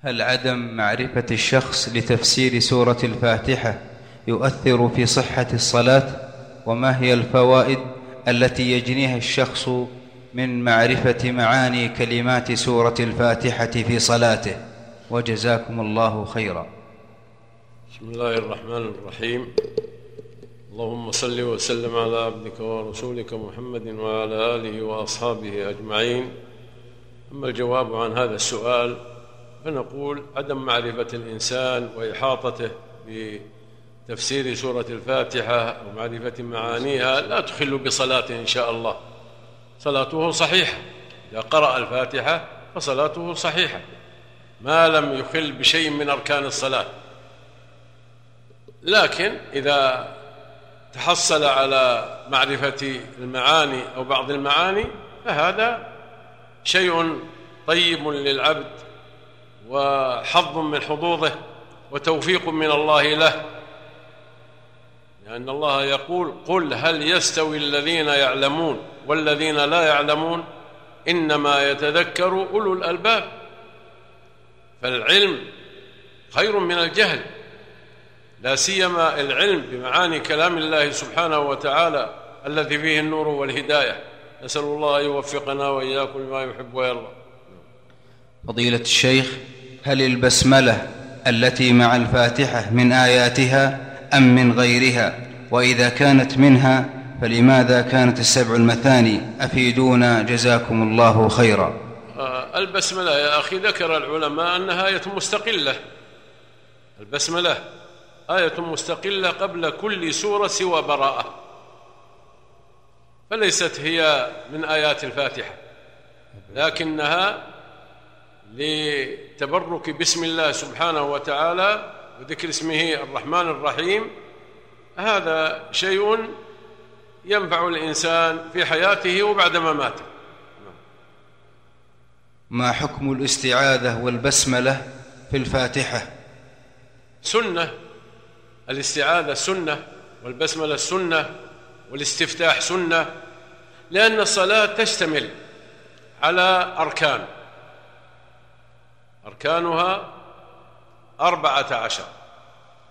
هل عدم معرفة الشخص لتفسير سورة الفاتحة يؤثر في صحة الصلاة؟ وما هي الفوائد التي يجنيها الشخص من معرفة معاني كلمات سورة الفاتحة في صلاته؟ وجزاكم الله خيرا. بسم الله الرحمن الرحيم. اللهم صل وسلم على عبدك ورسولك محمد وعلى آله وأصحابه أجمعين. أما الجواب عن هذا السؤال فنقول عدم معرفة الإنسان وإحاطته بتفسير سورة الفاتحة ومعرفة معانيها لا تخل بصلاته إن شاء الله. صلاته صحيحة. إذا قرأ الفاتحة فصلاته صحيحة. ما لم يخل بشيء من أركان الصلاة. لكن إذا تحصل على معرفة المعاني أو بعض المعاني فهذا شيء طيب للعبد وحظ من حظوظه وتوفيق من الله له. لأن الله يقول قل هل يستوي الذين يعلمون والذين لا يعلمون إنما يتذكر أولو الألباب. فالعلم خير من الجهل لا سيما العلم بمعاني كلام الله سبحانه وتعالى الذي فيه النور والهداية. نسأل الله أن يوفقنا وإياكم لما يحب ويرضى. فضيلة الشيخ هل البسملة التي مع الفاتحة من آياتها أم من غيرها؟ وإذا كانت منها فلماذا كانت السبع المثاني؟ أفيدونا جزاكم الله خيرا. آه، البسملة يا أخي ذكر العلماء أنها آية مستقلة. البسملة آية مستقلة قبل كل سورة سوى براءة. فليست هي من آيات الفاتحة لكنها لتبرك باسم الله سبحانه وتعالى وذكر اسمه الرحمن الرحيم. هذا شيء ينفع الإنسان في حياته وبعد مماته. ما حكم الاستعاذة والبسملة في الفاتحة؟ سنة الاستعاذة سنة والبسملة سنة والاستفتاح سنة لأن الصلاة تشتمل على أركان. أركانها أربعة عشر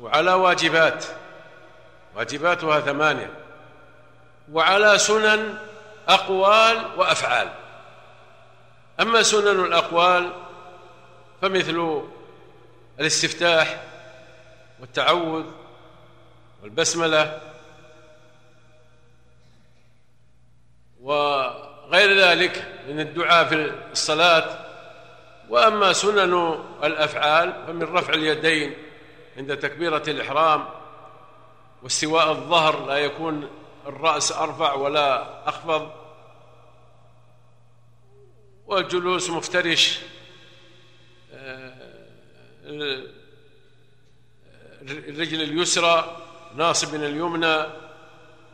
وعلى واجبات واجباتها ثمانية وعلى سنن أقوال وأفعال. أما سنن الأقوال فمثل الاستفتاح والتعوذ والبسملة وغير ذلك من الدعاء في الصلاة وأما سنن الأفعال فمن رفع اليدين عند تكبيرة الإحرام واستواء الظهر لا يكون الرأس أرفع ولا أخفض والجلوس مفترش. آه، الرجل اليسرى ناصب من اليمنى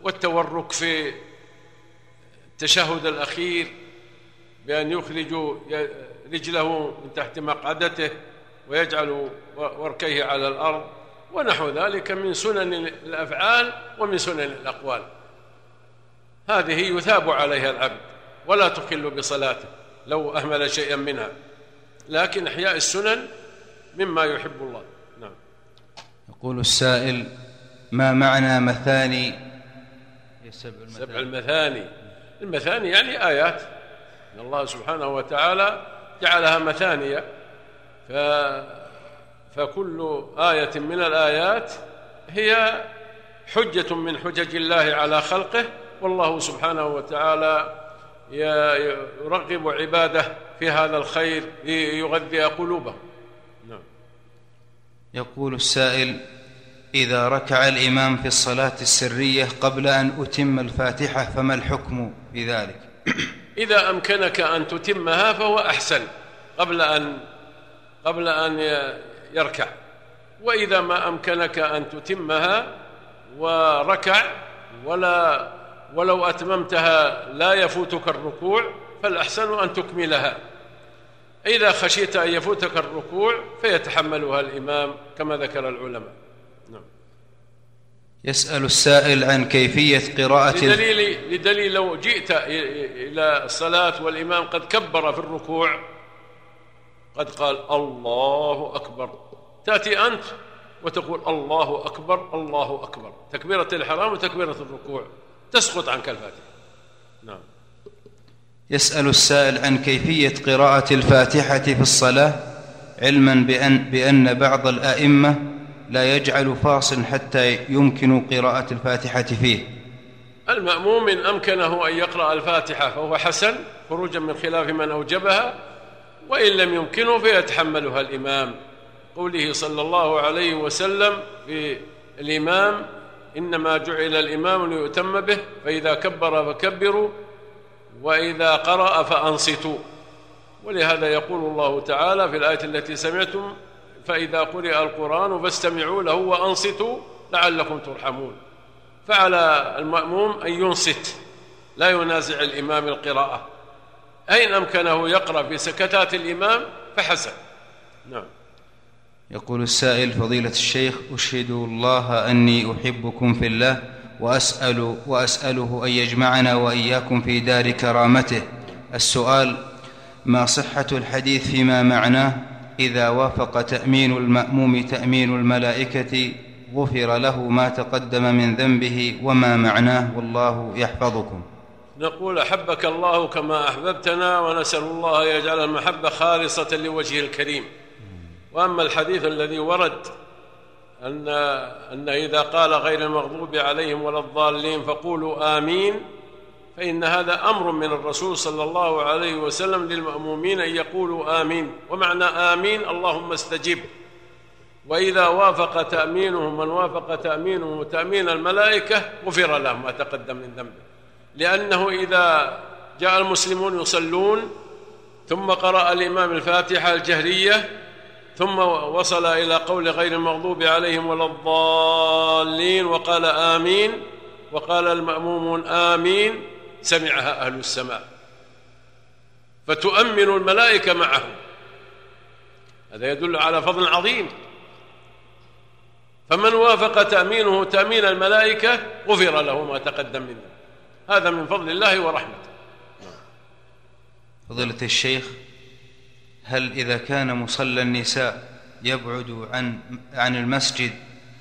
والتورك في التشهد الأخير بأن يخرج رجله من تحت مقعدته ويجعل وركيه على الأرض ونحو ذلك من سنن الأفعال ومن سنن الأقوال. هذه يثاب عليها العبد ولا تخل بصلاته لو أهمل شيئا منها. لكن إحياء السنن مما يحب الله. نعم. يقول السائل ما معنى مثاني؟ سبع المثاني, سبع المثاني. المثاني يعني آيات إن الله سبحانه وتعالى جعلها مثانية. ف فكل آية من الآيات هي حجة من حجج الله على خلقه والله سبحانه وتعالى يرغب عباده في هذا الخير ليغذي قلوبهم. نعم. يقول السائل إذا ركع الإمام في الصلاة السرية قبل أن أتم الفاتحة فما الحكم في ذلك إذا أمكنك أن تتمها فهو أحسن قبل أن قبل أن يركع. وإذا ما أمكنك أن تتمها وركع ولا ولو أتممتها لا يفوتك الركوع فالأحسن أن تكملها. إذا خشيت أن يفوتك الركوع فيتحملها الإمام كما ذكر العلماء. يسأل السائل عن كيفية قراءة لدليل, لدليل لو جئت إلى الصلاة والإمام قد كبر في الركوع قد قال الله أكبر. تأتي أنت وتقول الله أكبر الله أكبر. تكبيرة الحرام وتكبيرة الركوع. تسقط عنك الفاتحة. نعم. يسأل السائل عن كيفية قراءة الفاتحة في الصلاة علما بأن, بأن بعض الأئمة لا يجعل فاصل حتى يمكن قراءة الفاتحة فيه. المأموم إن أمكنه أن يقرأ الفاتحة فهو حسن خروجا من خلاف من أوجبها وإن لم يمكنه فيتحملها الإمام. قوله صلى الله عليه وسلم في الإمام إنما جعل الإمام ليؤتم به فإذا كبر فكبروا وإذا قرأ فأنصتوا. ولهذا يقول الله تعالى في الآية التي سمعتم فإذا قرئ القرآن فاستمعوا له وأنصتوا لعلكم ترحمون. فعلى المأموم أن ينصت لا ينازع الإمام القراءة. أين أمكنه يقرأ في سكتات الإمام؟ فحسن نعم. يقول السائل فضيلة الشيخ أشهد الله أني أحبكم في الله وأسأل وأسأله أن يجمعنا وإياكم في دار كرامته. السؤال ما صحة الحديث فيما معناه؟ إذا وافق تأمين المأموم تأمين الملائكة غفر له ما تقدم من ذنبه وما معناه والله يحفظكم. نقول أحبك الله كما أحببتنا ونسأل الله يجعل المحبة خالصة لوجهه الكريم. وأما الحديث الذي ورد ان أن إذا قال غير المغضوب عليهم ولا الضالين فقولوا آمين. فإن هذا أمر من الرسول صلى الله عليه وسلم للمأمومين أن يقولوا آمين. ومعنى آمين اللهم استجب. وإذا وافق تامينهم من وافق تامينهم وتامين الملائكة غفر له ما تقدم من ذنبه. لأنه إذا جاء المسلمون يصلون ثم قرأ الإمام الفاتحة الجهرية ثم وصل إلى قول غير المغضوب عليهم ولا الضالين وقال آمين وقال المأمومون آمين سمعها أهل السماء فتؤمن الملائكة معهم. هذا يدل على فضل عظيم. فمن وافق تأمينه تأمين الملائكة غفر له ما تقدم منه. هذا من فضل الله ورحمته. فضيلة الشيخ هل إذا كان مصلى النساء يبعد عن عن المسجد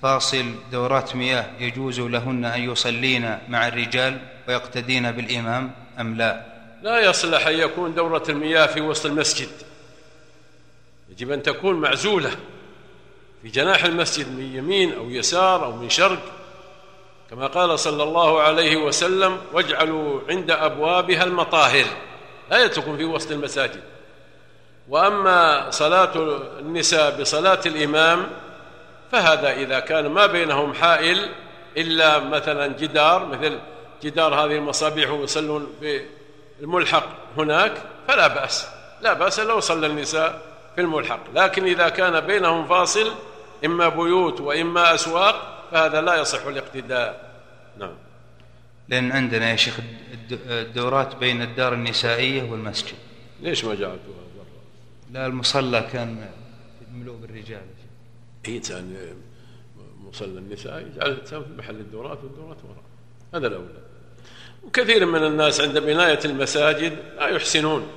فاصل دورات مياه يجوز لهن أن يصلين مع الرجال ويقتدين بالإمام أم لا؟ لا يصلح أن يكون دورة المياه في وسط المسجد. يجب أن تكون معزولة في جناح المسجد من يمين أو يسار أو من شرق. كما قال صلى الله عليه وسلم واجعلوا عند أبوابها المطاهر. لا تكون في وسط المساجد. وأما صلاة النساء بصلاة الإمام فهذا إذا كان ما بينهم حائل إلا مثلا جدار مثل جدار هذه المصابيح ويصلون في الملحق هناك فلا بأس. لا بأس لو صلى النساء في الملحق. لكن إذا كان بينهم فاصل إما بيوت وإما أسواق فهذا لا يصح الاقتداء. نعم. لأن عندنا يا شيخ الدورات بين الدار النسائية والمسجد. ليش ما جعلتوها برا؟ لا المصلى كان مملوء بالرجال. اي كان مصلى النساء يجعل في محل الدورات والدورات وراء هذا الأولى وكثير من الناس عند بناية المساجد لا يحسنون.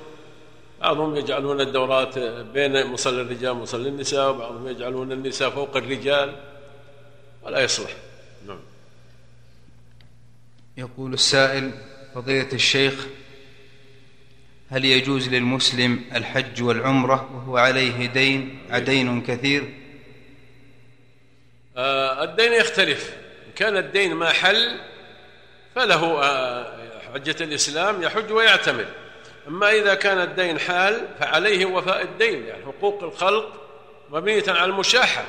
بعضهم يجعلون الدورات بين مصلى الرجال ومصلى النساء وبعضهم يجعلون النساء فوق الرجال. ولا يصلح. نعم. يقول السائل فضيلة الشيخ هل يجوز للمسلم الحج والعمرة وهو عليه دين عدين كثير؟ آه الدين يختلف. إن كان الدين ما حل فله آه حجة الإسلام يحج ويعتمر أما إذا كان الدين حال فعليه وفاء الدين يعني حقوق الخلق مبنية على المشاحة.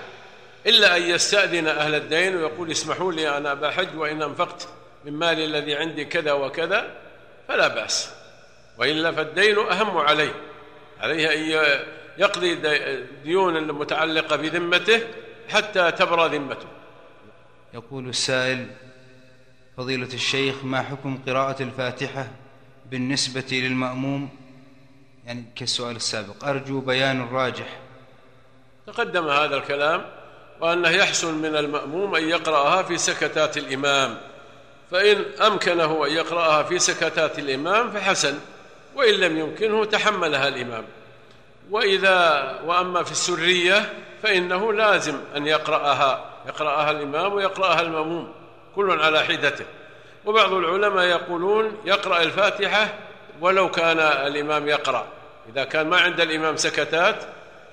إلا أن يستأذن أهل الدين ويقول اسمحوا لي أنا بحج وإن أنفقت من مالي الذي عندي كذا وكذا فلا بأس. وإلا فالدين أهم عليه. عليه أن يقضي ديون المتعلقة بذمته حتى تبرى ذمته. يقول السائل فضيلة الشيخ ما حكم قراءة الفاتحة بالنسبة للمأموم؟ يعني كالسؤال السابق أرجو بيان الراجح تقدم هذا الكلام وأنه يحسن من المأموم أن يقرأها في سكتات الإمام. فإن أمكنه أن يقرأها في سكتات الإمام فحسن وإن لم يمكنه تحملها الإمام. وإذا وأما في السرية فإنه لازم أن يقرأها يقرأها الإمام ويقرأها المأموم كل على حدته. وبعض العلماء يقولون يقرأ الفاتحة ولو كان الإمام يقرأ. إذا كان ما عند الإمام سكتات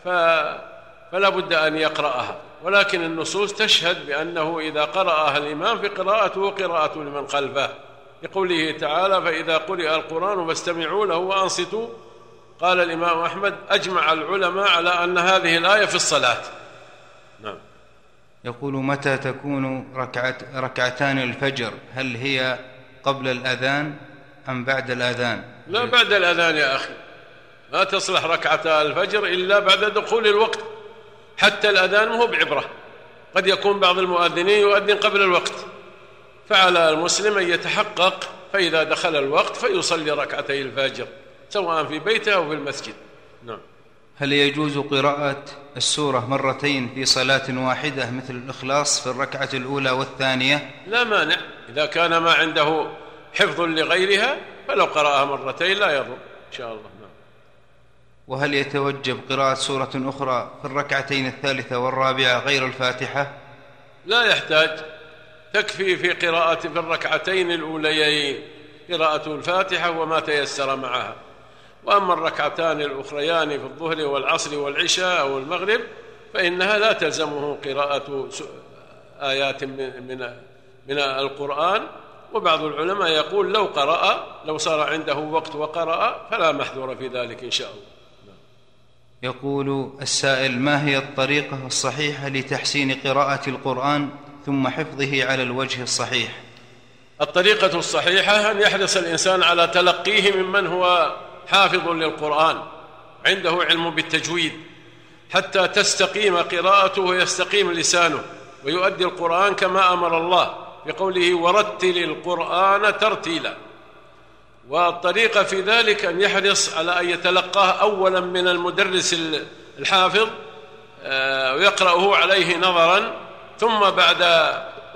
فلا بد أن يقرأها. ولكن النصوص تشهد بأنه إذا قرأها الإمام فقراءته قراءة لمن خلفه. لقوله تعالى فإذا قرئ القرآن فاستمعوا له وأنصتوا قال الإمام أحمد أجمع العلماء على أن هذه الآية في الصلاة. نعم. يقول متى تكون ركعت ركعتان الفجر؟ هل هي قبل الأذان أم بعد الأذان؟ لا بعد الأذان يا أخي. ما تصلح ركعتا الفجر إلا بعد دخول الوقت. حتى الأذان مو بعبرة. قد يكون بعض المؤذنين يؤذن قبل الوقت. فعلى المسلم أن يتحقق فإذا دخل الوقت فيصلي ركعتي الفجر. سواء في بيته أو في المسجد. نعم. هل يجوز قراءة السورة مرتين في صلاة واحدة مثل الإخلاص في الركعة الأولى والثانية؟ لا مانع. إذا كان ما عنده حفظ لغيرها فلو قرأها مرتين لا يضر إن شاء الله. نعم. وهل يتوجب قراءة سورة أخرى في الركعتين الثالثة والرابعة غير الفاتحة؟ لا يحتاج. تكفي في قراءة في الركعتين الأوليين قراءة الفاتحة وما تيسر معها. وأما الركعتان الأخريان في الظهر والعصر والعشاء أو المغرب فإنها لا تلزمه قراءة آيات من من من القرآن. وبعض العلماء يقول لو قرأ لو صار عنده وقت وقرأ فلا محذور في ذلك إن شاء الله. يقول السائل ما هي الطريقة الصحيحة لتحسين قراءة القرآن ثم حفظه على الوجه الصحيح؟ الطريقة الصحيحة أن يحرص الإنسان على تلقيه ممن هو حافظ للقرآن عنده علم بالتجويد حتى تستقيم قراءته ويستقيم لسانه ويؤدي القرآن كما أمر الله بقوله ورتل القرآن ترتيلا والطريقة في ذلك أن يحرص على أن يتلقاه أولا من المدرس الحافظ آه، ويقرأه عليه نظرا ثم بعد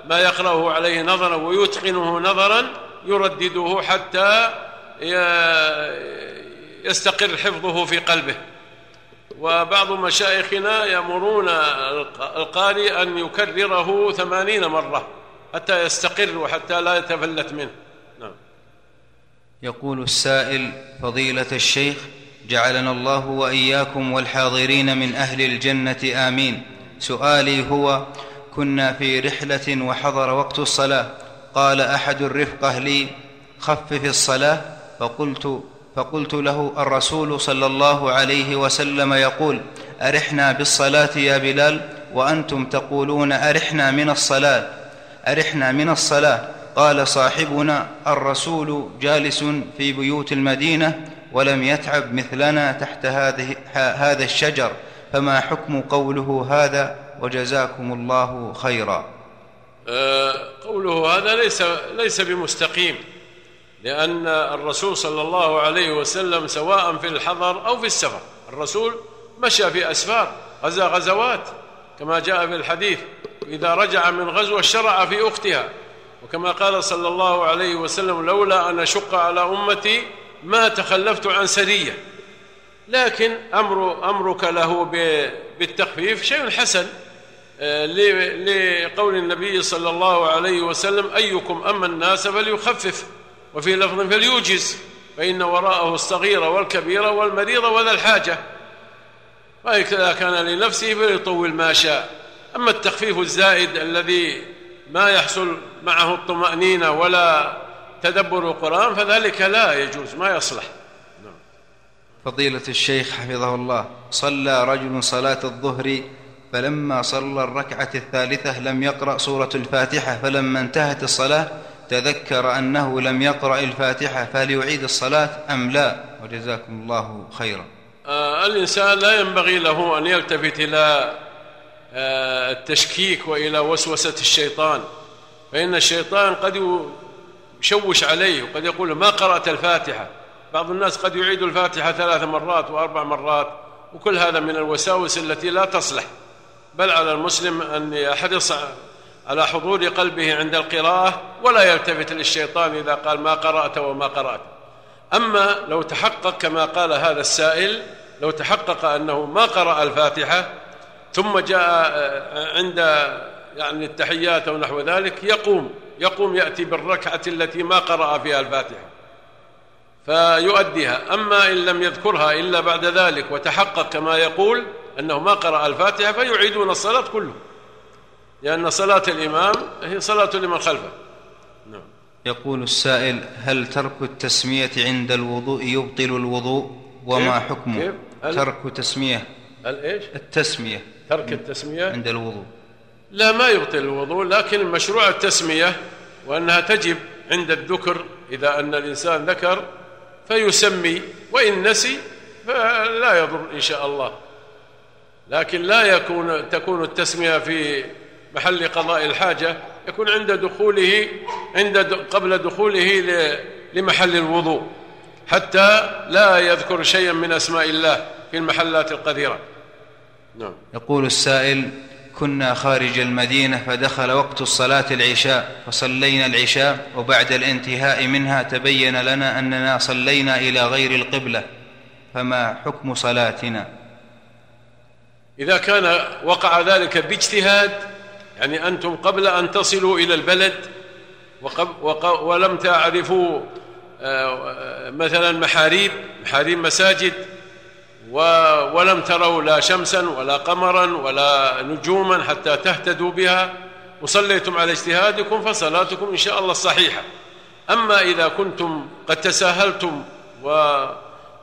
ما يقرأه عليه نظرا ويتقنه نظرا يردده حتى يستقر حفظه في قلبه. وبعض مشايخنا يأمرون القارئ أن يكرره ثمانين مرة حتى يستقر وحتى لا يتفلت منه. نعم. يقول السائل فضيلة الشيخ جعلنا الله وإياكم والحاضرين من أهل الجنة آمين. سؤالي هو كنا في رحلة وحضر وقت الصلاة قال أحد الرفقة لي خفف الصلاة. فقلت فقلت له الرسول صلى الله عليه وسلم يقول أرحنا بالصلاة يا بلال؟ وأنتم تقولون أرحنا من الصلاة. أرحنا من الصلاة. قال صاحبنا الرسول جالس في بيوت المدينة ولم يتعب مثلنا تحت هذه هذا الشجر فما حكم قوله هذا؟ وجزاكم الله خيرا. أه قوله هذا ليس ليس بمستقيم. لأن الرسول صلى الله عليه وسلم سواء في الحضر أو في السفر الرسول مشى في أسفار غزا غزوات كما جاء في الحديث إذا رجع من غزوة شرع في أختها. وكما قال صلى الله عليه وسلم لولا أن أشق على أمتي ما تخلفت عن سرية. لكن أمر أمرك له بالتخفيف شيء حسن آه، لقول النبي صلى الله عليه وسلم أيكم أما الناس فليخفف. وفي لفظ فليوجز فإن وراءه الصغير والكبير والمريض وذا الحاجة. وإذا كان لنفسه فليطول ما شاء. أما التخفيف الزائد الذي ما يحصل معه الطمأنينة ولا تدبر القرآن فذلك لا يجوز ما يصلح. نعم. فضيلة الشيخ حفظه الله صلى رجل صلاة الظهر فلما صلى الركعة الثالثة لم يقرأ سورة الفاتحة فلما انتهت الصلاة تذكر أنه لم يقرأ الفاتحة فليعيد الصلاة أم لا؟ وجزاكم الله خيرا. آه الإنسان لا ينبغي له أن يلتفت إلى آه التشكيك وإلى وسوسة الشيطان. فإن الشيطان قد يشوش عليه وقد يقول ما قرأت الفاتحة. بعض الناس قد يعيد الفاتحة ثلاث مرات وأربع مرات وكل هذا من الوساوس التي لا تصلح. بل على المسلم أن يحرص على حضور قلبه عند القراءة ولا يلتفت للشيطان إذا قال ما قرأت وما قرأت. أما لو تحقق كما قال هذا السائل لو تحقق أنه ما قرأ الفاتحة ثم جاء عند يعني التحيات أو نحو ذلك يقوم يقوم يأتي بالركعة التي ما قرأ فيها الفاتحة فيؤديها. أما إن لم يذكرها إلا بعد ذلك وتحقق كما يقول أنه ما قرأ الفاتحة فيعيدون الصلاة كله. لأن صلاة الإمام هي صلاة لمن خلفه. نعم. يقول السائل هل ترك التسمية عند الوضوء يبطل الوضوء؟ وما كيف؟ حكمه؟ كيف؟ ترك تسمية الإيش؟ التسمية. ترك التسمية؟ عند الوضوء. لا ما يبطل الوضوء لكن مشروع التسمية وأنها تجب عند الذكر إذا أن الإنسان ذكر فيسمي وإن نسي فلا يضر إن شاء الله. لكن لا يكون تكون التسمية في محل قضاء الحاجة يكون عند دخوله عند قبل دخوله لمحل الوضوء. حتى لا يذكر شيئا من أسماء الله في المحلات القذرة نعم. يقول السائل كنا خارج المدينة فدخل وقت الصلاة العشاء فصلينا العشاء وبعد الانتهاء منها تبين لنا أننا صلينا إلى غير القبلة. فما حكم صلاتنا؟ إذا كان وقع ذلك باجتهاد يعني أنتم قبل أن تصلوا إلى البلد ولم تعرفوا آه، مثلا محاريب محاريب مساجد ولم تروا لا شمسا ولا قمرا ولا نجوما حتى تهتدوا بها وصليتم على اجتهادكم فصلاتكم إن شاء الله صحيحة. أما إذا كنتم قد تساهلتم ولم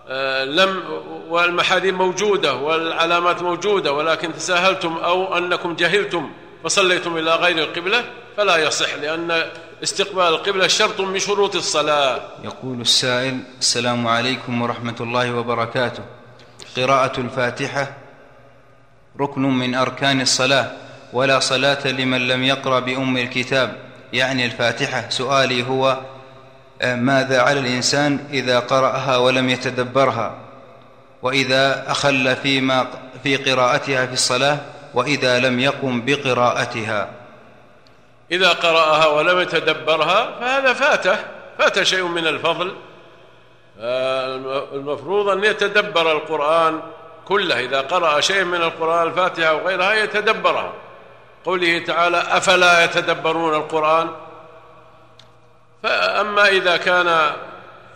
آه، والمحاريب موجودة والعلامات موجودة ولكن تساهلتم أو أنكم جهلتم فصليتم إلى غير القبلة فلا يصح لأن استقبال القبلة شرط من شروط الصلاة. يقول السائل السلام عليكم ورحمة الله وبركاته. قراءة الفاتحة ركن من أركان الصلاة ولا صلاة لمن لم يقرأ بأم الكتاب. يعني الفاتحة سؤالي هو آه، ماذا على الإنسان إذا قرأها ولم يتدبرها؟ وإذا أخل فيما في قراءتها في الصلاة وإذا لم يقم بقراءتها. إذا قرأها ولم يتدبرها فهذا فاته فات شيء من الفضل. المفروض أن يتدبر القرآن كله. إذا قرأ شيء من القرآن الفاتحة وغيرها يتدبرها. قوله تعالى أفلا يتدبرون القرآن؟ فأما إذا كان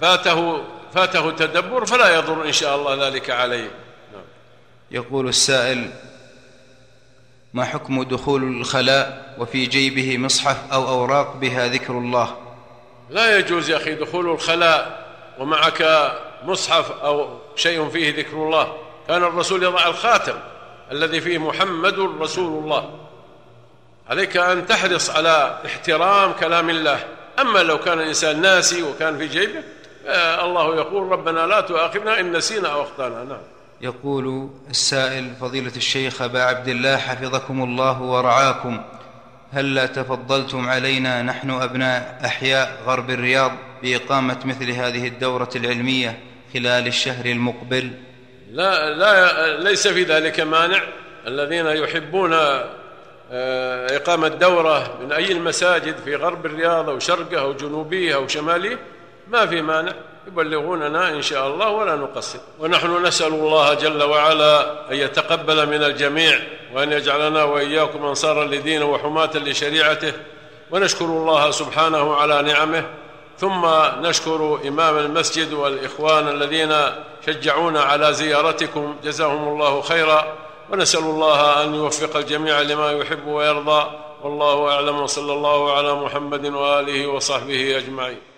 فاته فاته تدبر فلا يضر إن شاء الله ذلك عليه. نعم. يقول السائل ما حكم دخول الخلاء وفي جيبه مصحف أو أوراق بها ذكر الله؟ لا يجوز يا أخي دخول الخلاء ومعك مصحف أو شيء فيه ذكر الله. كان الرسول يضع الخاتم الذي فيه محمد رسول الله. عليك أن تحرص على احترام كلام الله. أما لو كان الإنسان ناسي وكان في جيبه الله يقول ربنا لا تؤاخذنا إن نسينا أو أخطأنا. نعم. يقول السائل فضيلة الشيخ أبا عبد الله حفظكم الله ورعاكم هل لا تفضلتم علينا نحن أبناء أحياء غرب الرياض بإقامة مثل هذه الدورة العلمية خلال الشهر المقبل؟ لا, لا ليس في ذلك مانع. الذين يحبون آه، إقامة دورة من أي المساجد في غرب الرياض أو شرقه أو جنوبيه أو شماله ما في مانع. يبلغوننا إن شاء الله ولا نقصر. ونحن نسأل الله جل وعلا أن يتقبل من الجميع وأن يجعلنا وإياكم أنصارا لدينه وحماة لشريعته. ونشكر الله سبحانه على نعمه. ثم نشكر إمام المسجد والإخوان الذين شجعونا على زيارتكم. جزاهم الله خيرا. ونسأل الله أن يوفق الجميع لما يحب ويرضى. والله أعلم. وصلى الله على محمد وآله وصحبه أجمعين.